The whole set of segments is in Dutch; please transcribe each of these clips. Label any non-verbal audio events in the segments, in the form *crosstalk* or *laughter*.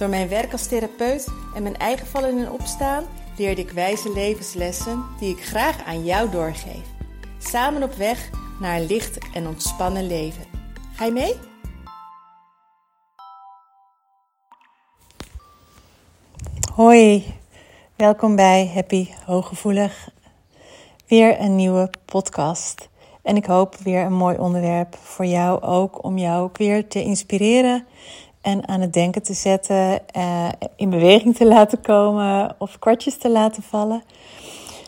Door mijn werk als therapeut en mijn eigen vallen en opstaan leerde ik wijze levenslessen die ik graag aan jou doorgeef. Samen op weg naar een licht en ontspannen leven. Ga je mee? Hoi, welkom bij Happy Hooggevoelig. Weer een nieuwe podcast. En ik hoop weer een mooi onderwerp voor jou ook, om jou ook weer te inspireren en aan het denken te zetten, uh, in beweging te laten komen of kwartjes te laten vallen.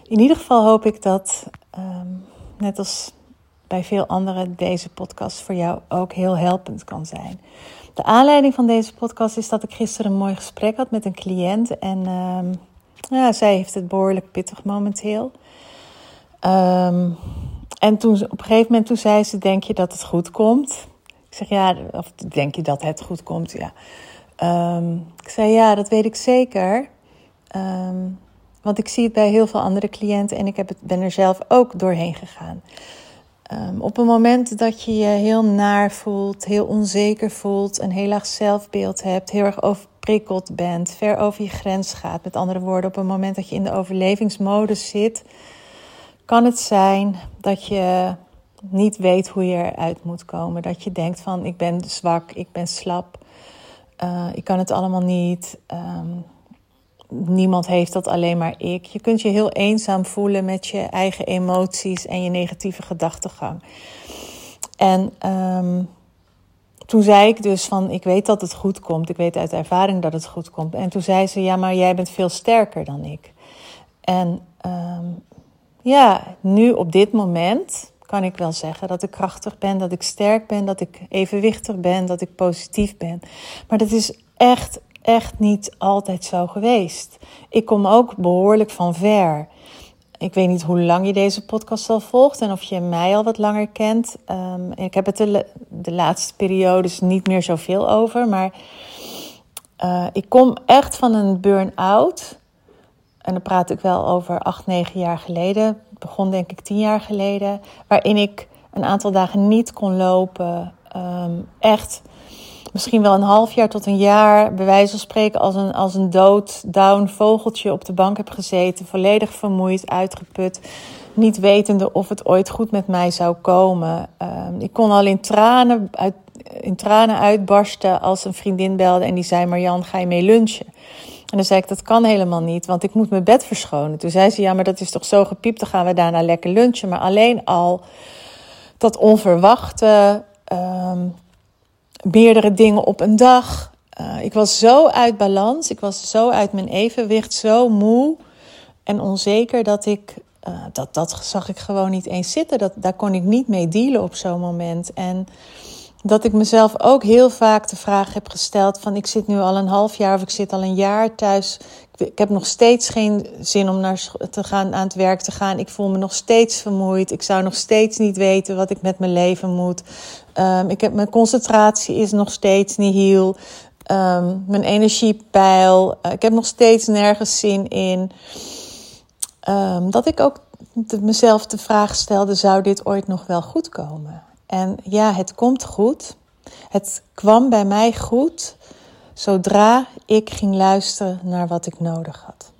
In ieder geval hoop ik dat, um, net als bij veel anderen, deze podcast voor jou ook heel helpend kan zijn. De aanleiding van deze podcast is dat ik gisteren een mooi gesprek had met een cliënt. En um, ja, zij heeft het behoorlijk pittig momenteel. Um, en toen, op een gegeven moment toen zei ze, denk je dat het goed komt? Ik zeg, ja, of denk je dat het goed komt? Ja. Um, ik zei, ja, dat weet ik zeker. Um, want ik zie het bij heel veel andere cliënten en ik heb het, ben er zelf ook doorheen gegaan. Um, op een moment dat je je heel naar voelt, heel onzeker voelt, een heel laag zelfbeeld hebt, heel erg overprikkeld bent, ver over je grens gaat. Met andere woorden, op een moment dat je in de overlevingsmodus zit, kan het zijn dat je niet weet hoe je eruit moet komen. Dat je denkt van ik ben zwak, ik ben slap, uh, ik kan het allemaal niet. Um, niemand heeft dat, alleen maar ik. Je kunt je heel eenzaam voelen met je eigen emoties en je negatieve gedachtegang. En um, toen zei ik dus van, ik weet dat het goed komt. Ik weet uit ervaring dat het goed komt. En toen zei ze, ja, maar jij bent veel sterker dan ik. En um, ja, nu op dit moment kan ik wel zeggen dat ik krachtig ben, dat ik sterk ben, dat ik evenwichtig ben, dat ik positief ben. Maar dat is echt, echt niet altijd zo geweest. Ik kom ook behoorlijk van ver. Ik weet niet hoe lang je deze podcast al volgt en of je mij al wat langer kent. Um, ik heb het de, laatste periodes niet meer zoveel over, maar uh, ik kom echt van een burn-out. En dan praat ik wel over acht, negen jaar geleden begon denk ik tien jaar geleden, waarin ik een aantal dagen niet kon lopen. Um, echt misschien wel een half jaar tot een jaar, bij wijze van spreken, als een, als een dood, down vogeltje op de bank heb gezeten. Volledig vermoeid, uitgeput. Niet wetende of het ooit goed met mij zou komen. Um, ik kon al in tranen, uit, in tranen uitbarsten als een vriendin belde en die zei: Marjan, ga je mee lunchen? En dan zei ik, dat kan helemaal niet, want ik moet mijn bed verschonen. Toen zei ze, ja, maar dat is toch zo gepiept, dan gaan we daarna lekker lunchen. Maar alleen al dat onverwachte, um, meerdere dingen op een dag. Uh, ik was zo uit balans, ik was zo uit mijn evenwicht, zo moe en onzeker dat ik, uh, dat, dat zag ik gewoon niet eens zitten. Dat, daar kon ik niet mee dealen op zo'n moment. En dat ik mezelf ook heel vaak de vraag heb gesteld van ik zit nu al een half jaar of ik zit al een jaar thuis. Ik heb nog steeds geen zin om naar te gaan, aan het werk te gaan. Ik voel me nog steeds vermoeid. Ik zou nog steeds niet weten wat ik met mijn leven moet. Um, ik heb, mijn concentratie is nog steeds niet heel. Um, mijn energiepeil. Uh, ik heb nog steeds nergens zin in. Um, dat ik ook mezelf de vraag stelde: zou dit ooit nog wel goed komen? En ja, het komt goed. Het kwam bij mij goed zodra ik ging luisteren naar wat ik nodig had.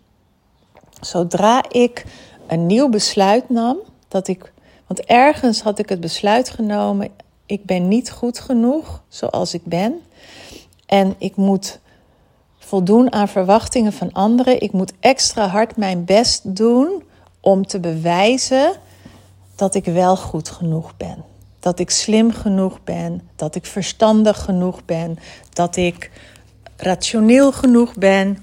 Zodra ik een nieuw besluit nam, dat ik, want ergens had ik het besluit genomen, ik ben niet goed genoeg zoals ik ben. En ik moet voldoen aan verwachtingen van anderen. Ik moet extra hard mijn best doen om te bewijzen dat ik wel goed genoeg ben dat ik slim genoeg ben, dat ik verstandig genoeg ben, dat ik rationeel genoeg ben,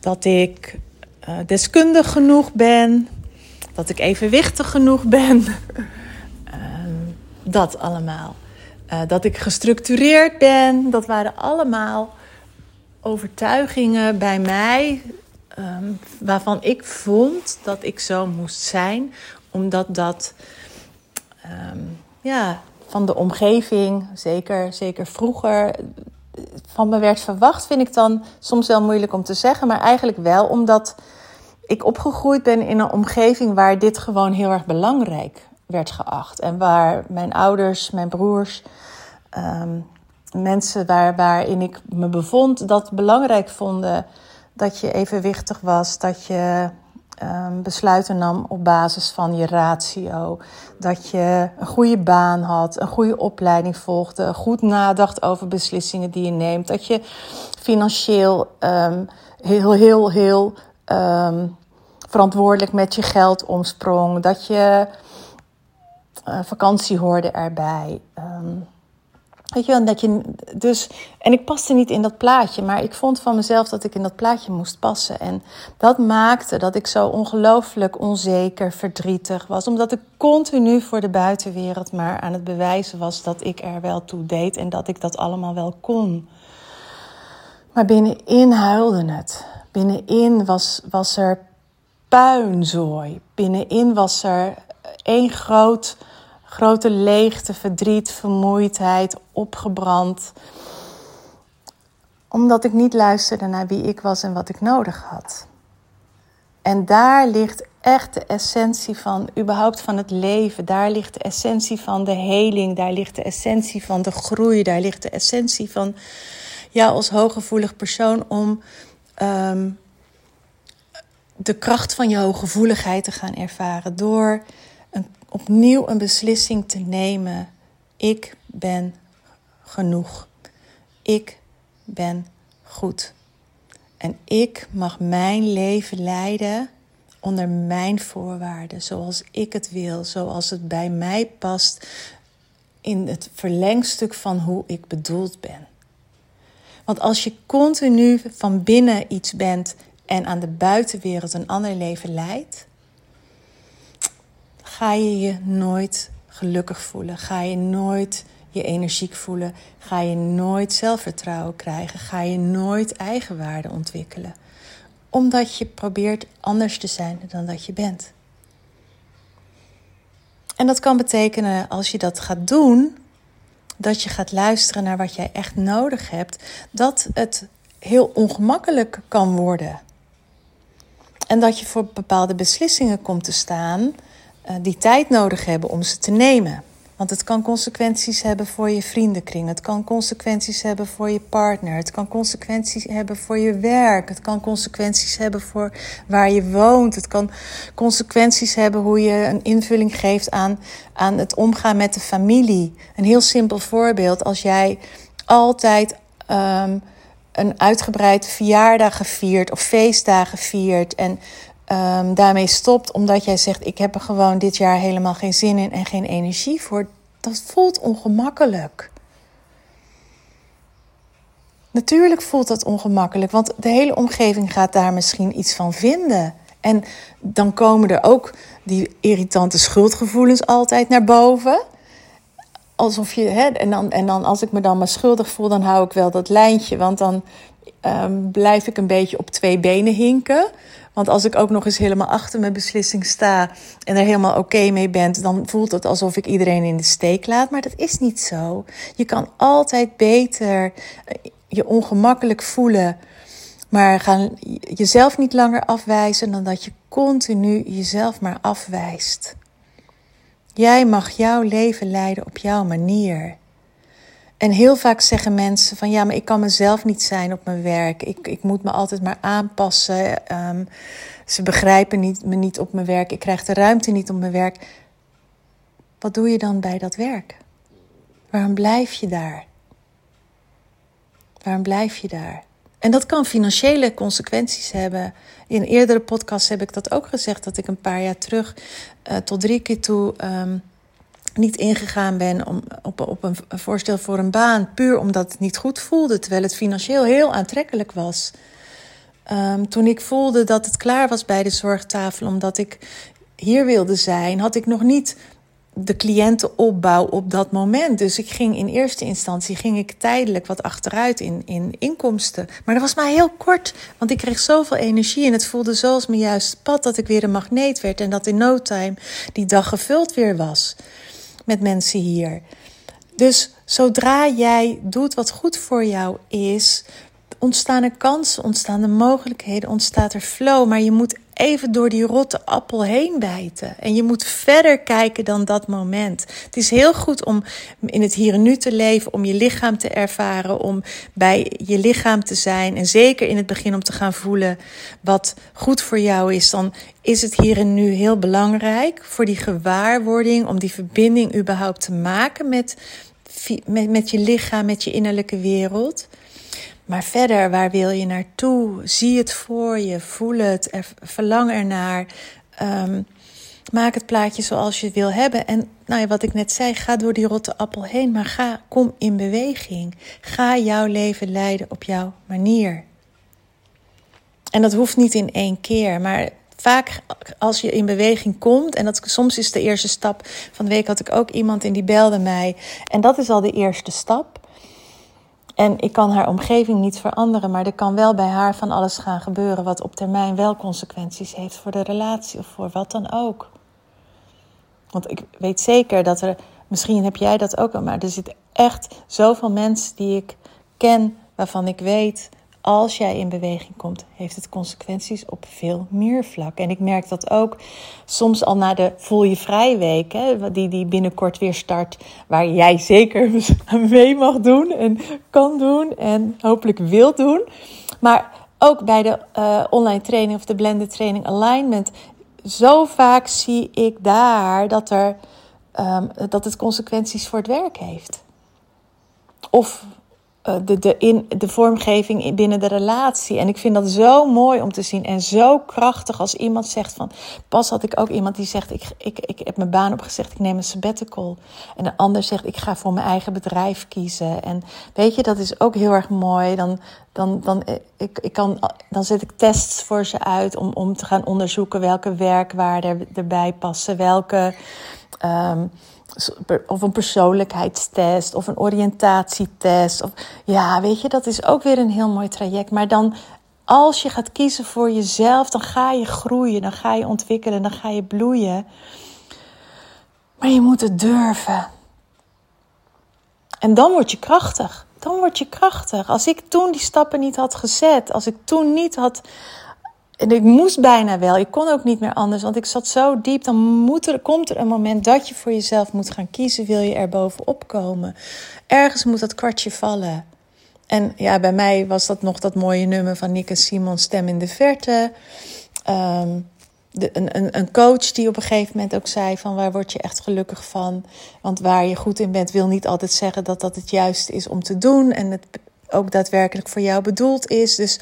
dat ik uh, deskundig genoeg ben, dat ik evenwichtig genoeg ben. uh, *laughs* dat allemaal. Uh, dat ik gestructureerd ben, dat waren allemaal overtuigingen bij mij ehm, waarvan ik vond dat ik zo moest zijn, omdat dat ehm, ja, van de omgeving, zeker, zeker vroeger, van me werd verwacht, vind ik dan soms wel moeilijk om te zeggen, maar eigenlijk wel omdat ik opgegroeid ben in een omgeving waar dit gewoon heel erg belangrijk werd geacht. En waar mijn ouders, mijn broers, um, mensen waar, waarin ik me bevond, dat belangrijk vonden dat je evenwichtig was, dat je um, besluiten nam op basis van je ratio, dat je een goede baan had, een goede opleiding volgde, goed nadacht over beslissingen die je neemt, dat je financieel um, heel, heel, heel um, verantwoordelijk met je geld omsprong, dat je uh, vakantie hoorde erbij. Weet je wel, je dus. En ik paste niet in dat plaatje, maar ik vond van mezelf dat ik in dat plaatje moest passen. En dat maakte dat ik zo ongelooflijk onzeker, verdrietig was. Omdat ik continu voor de buitenwereld maar aan het bewijzen was dat ik er wel toe deed en dat ik dat allemaal wel kon. Maar binnenin huilde het. Binnenin was, was er puinzooi. Binnenin was er één groot grote leegte, verdriet, vermoeidheid, opgebrand. Omdat ik niet luisterde naar wie ik was en wat ik nodig had. En daar ligt echt de essentie van überhaupt van het leven. Daar ligt de essentie van de heling. Daar ligt de essentie van de groei. Daar ligt de essentie van jou als hooggevoelig persoon om um, de kracht van je hooggevoeligheid te gaan ervaren. Door opnieuw een beslissing te nemen. Ik ben genoeg. Ik ben goed. En ik mag mijn leven leiden onder mijn voorwaarden, zoals ik het wil, zoals het bij mij past in het verlengstuk van hoe ik bedoeld ben. Want als je continu van binnen iets bent en aan de buitenwereld een ander leven leidt, ga je je nooit gelukkig voelen. Ga je nooit je energiek voelen. Ga je nooit zelfvertrouwen krijgen. Ga je nooit eigenwaarde ontwikkelen. Omdat je probeert anders te zijn dan dat je bent. En dat kan betekenen als je dat gaat doen, dat je gaat luisteren naar wat jij echt nodig hebt, dat het heel ongemakkelijk kan worden. En dat je voor bepaalde beslissingen komt te staan die tijd nodig hebben om ze te nemen. Want het kan consequenties hebben voor je vriendenkring. Het kan consequenties hebben voor je partner. Het kan consequenties hebben voor je werk. Het kan consequenties hebben voor waar je woont. Het kan consequenties hebben hoe je een invulling geeft aan, aan het omgaan met de familie. Een heel simpel voorbeeld. Als jij altijd um, een uitgebreid verjaardag viert of feestdagen viert. En um, daarmee stopt omdat jij zegt: Ik heb er gewoon dit jaar helemaal geen zin in en geen energie voor, dat voelt ongemakkelijk. Natuurlijk voelt dat ongemakkelijk, want de hele omgeving gaat daar misschien iets van vinden. En dan komen er ook die irritante schuldgevoelens altijd naar boven. Alsof je, hè, en, dan, en dan als ik me dan maar schuldig voel, dan hou ik wel dat lijntje. Want dan um, blijf ik een beetje op twee benen hinken. Want als ik ook nog eens helemaal achter mijn beslissing sta en er helemaal oké mee ben, dan voelt het alsof ik iedereen in de steek laat. Maar dat is niet zo. Je kan altijd beter eh, je ongemakkelijk voelen, maar gaan jezelf niet langer afwijzen dan dat je continu jezelf maar afwijst. Jij mag jouw leven leiden op jouw manier. En heel vaak zeggen mensen van ja, maar ik kan mezelf niet zijn op mijn werk. Ik, ik moet me altijd maar aanpassen. Um, ze begrijpen niet, me niet op mijn werk. Ik krijg de ruimte niet op mijn werk. Wat doe je dan bij dat werk? Waarom blijf je daar? Waarom blijf je daar? En dat kan financiële consequenties hebben. In eerdere podcasts heb ik dat ook gezegd, dat ik een paar jaar terug uh, tot drie keer toe um, niet ingegaan ben om, op, op een voorstel voor een baan, puur omdat het niet goed voelde, terwijl het financieel heel aantrekkelijk was. Um, toen ik voelde dat het klaar was bij de zorgtafel, omdat ik hier wilde zijn, had ik nog niet de cliëntenopbouw op dat moment. Dus ik ging in eerste instantie ging ik tijdelijk wat achteruit in, in inkomsten. Maar dat was maar heel kort, want ik kreeg zoveel energie en het voelde zoals mijn juiste pad dat ik weer een magneet werd en dat in no time die dag gevuld weer was met mensen hier. Dus zodra jij doet wat goed voor jou is, ontstaan er kansen, ontstaan er mogelijkheden, ontstaat er flow. Maar je moet even door die rotte appel heen bijten. En je moet verder kijken dan dat moment. Het is heel goed om in het hier en nu te leven, om je lichaam te ervaren, om bij je lichaam te zijn. En zeker in het begin om te gaan voelen wat goed voor jou is. Dan is het hier en nu heel belangrijk voor die gewaarwording, om die verbinding überhaupt te maken met, met, met je lichaam, met je innerlijke wereld. Maar verder, waar wil je naartoe? Zie het voor je, voel het, er, verlang ernaar. Um, maak het plaatje zoals je het wil hebben. En nou ja, wat ik net zei, ga door die rotte appel heen, maar ga, kom in beweging. Ga jouw leven leiden op jouw manier. En dat hoeft niet in één keer, maar vaak als je in beweging komt, en dat soms is de eerste stap. Van de week had ik ook iemand en die belde mij. En dat is al de eerste stap. En ik kan haar omgeving niet veranderen, maar er kan wel bij haar van alles gaan gebeuren wat op termijn wel consequenties heeft voor de relatie of voor wat dan ook. Want ik weet zeker dat er, misschien heb jij dat ook wel, maar er zitten echt zoveel mensen die ik ken waarvan ik weet als jij in beweging komt, heeft het consequenties op veel meer vlakken. En ik merk dat ook soms al na de Voel je Vrij Week, hè, die, die binnenkort weer start, waar jij zeker *laughs* mee mag doen en kan doen en hopelijk wil doen. Maar ook bij de uh, online training of de blended training alignment, zo vaak zie ik daar dat, er, um, dat het consequenties voor het werk heeft. Of eh, de, de, in, de vormgeving binnen de relatie. En ik vind dat zo mooi om te zien en zo krachtig als iemand zegt van... Pas had ik ook iemand die zegt, ik, ik, ik heb mijn baan opgezegd, ik neem een sabbatical. En een ander zegt, ik ga voor mijn eigen bedrijf kiezen. En weet je, dat is ook heel erg mooi. Dan, dan, dan, eh, ik, ik kan, dan zet ik tests voor ze uit om, om te gaan onderzoeken welke werkwaarden erbij passen. Welke... Um, of een persoonlijkheidstest of een oriëntatietest. Of, ja, weet je, dat is ook weer een heel mooi traject. Maar dan, als je gaat kiezen voor jezelf, dan ga je groeien, dan ga je ontwikkelen, dan ga je bloeien. Maar je moet het durven. En dan word je krachtig. Dan word je krachtig. Als ik toen die stappen niet had gezet, als ik toen niet had en ik moest bijna wel. Ik kon ook niet meer anders, want ik zat zo diep. Dan moet komt er een moment dat je voor jezelf moet gaan kiezen. Wil je er bovenop komen? Ergens moet dat kwartje vallen. En ja, bij mij was dat nog dat mooie nummer van Nick en Simon, Stem in de Verte. Um, de, een, een, een coach die op een gegeven moment ook zei van waar word je echt gelukkig van? Want waar je goed in bent wil niet altijd zeggen dat dat het juiste is om te doen. En het ook daadwerkelijk voor jou bedoeld is. Dus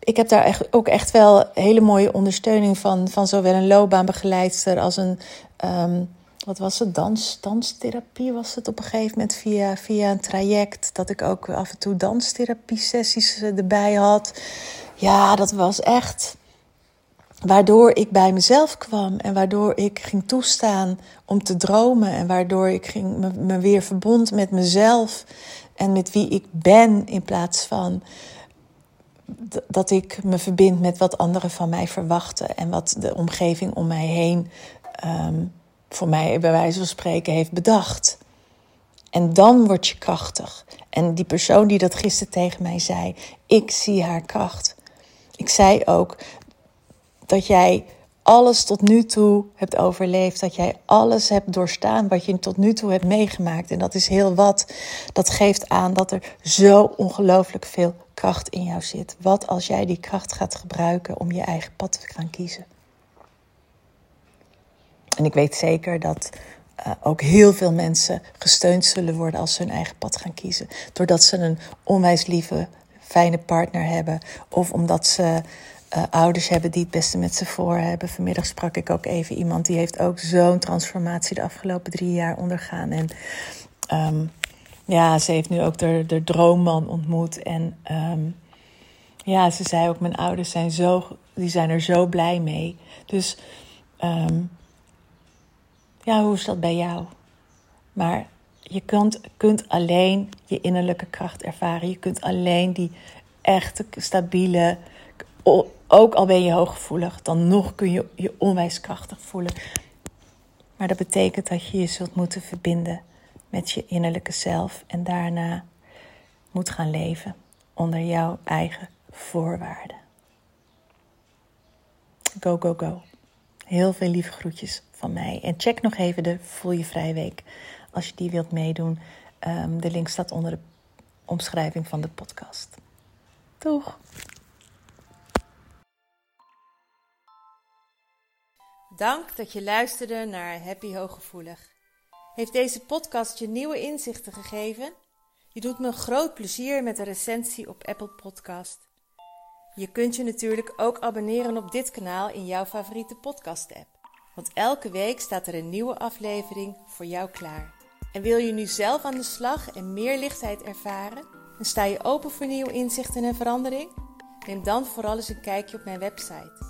ik heb daar echt, ook echt wel hele mooie ondersteuning van, van zowel een loopbaanbegeleidster als een, um, wat was het, dans, danstherapie was het op een gegeven moment via, via een traject. Dat ik ook af en toe danstherapie sessies eh, erbij had. Ja, dat was echt waardoor ik bij mezelf kwam en waardoor ik ging toestaan om te dromen en waardoor ik ging, me weer verbond met mezelf en met wie ik ben in plaats van dat ik me verbind met wat anderen van mij verwachten en wat de omgeving om mij heen ehm, voor mij bij wijze van spreken heeft bedacht. En dan word je krachtig. En die persoon die dat gisteren tegen mij zei, ik zie haar kracht. Ik zei ook dat jij alles tot nu toe hebt overleefd. Dat jij alles hebt doorstaan wat je tot nu toe hebt meegemaakt. En dat is heel wat. Dat geeft aan dat er zo ongelooflijk veel kracht in jou zit. Wat als jij die kracht gaat gebruiken om je eigen pad te gaan kiezen? En ik weet zeker dat uh, ook heel veel mensen gesteund zullen worden als ze hun eigen pad gaan kiezen. Doordat ze een onwijs lieve, fijne partner hebben. Of omdat ze uh, ouders hebben die het beste met ze voor hebben. Vanmiddag sprak ik ook even iemand die heeft ook zo'n transformatie de afgelopen drie jaar ondergaan. En um, ja, ze heeft nu ook de, de droomman ontmoet. En um, ja, ze zei ook, mijn ouders zijn, zo, die zijn er zo blij mee. Dus um, ja, hoe is dat bij jou? Maar je kunt, kunt alleen je innerlijke kracht ervaren. Je kunt alleen die echte, stabiele, ook al ben je hooggevoelig, dan nog kun je je onwijs krachtig voelen. Maar dat betekent dat je je zult moeten verbinden met je innerlijke zelf en daarna moet gaan leven onder jouw eigen voorwaarden. Go, go, go. Heel veel lieve groetjes van mij. En check nog even de Voel je Vrij Week als je die wilt meedoen. Ehm, de link staat onder de omschrijving van de podcast. Doeg! Dank dat je luisterde naar Happy Hooggevoelig. Heeft deze podcast je nieuwe inzichten gegeven? Je doet me een groot plezier met een recensie op Apple Podcast. Je kunt je natuurlijk ook abonneren op dit kanaal in jouw favoriete podcast-app. Want elke week staat er een nieuwe aflevering voor jou klaar. En wil je nu zelf aan de slag en meer lichtheid ervaren? En sta je open voor nieuwe inzichten en verandering? Neem dan vooral eens een kijkje op mijn website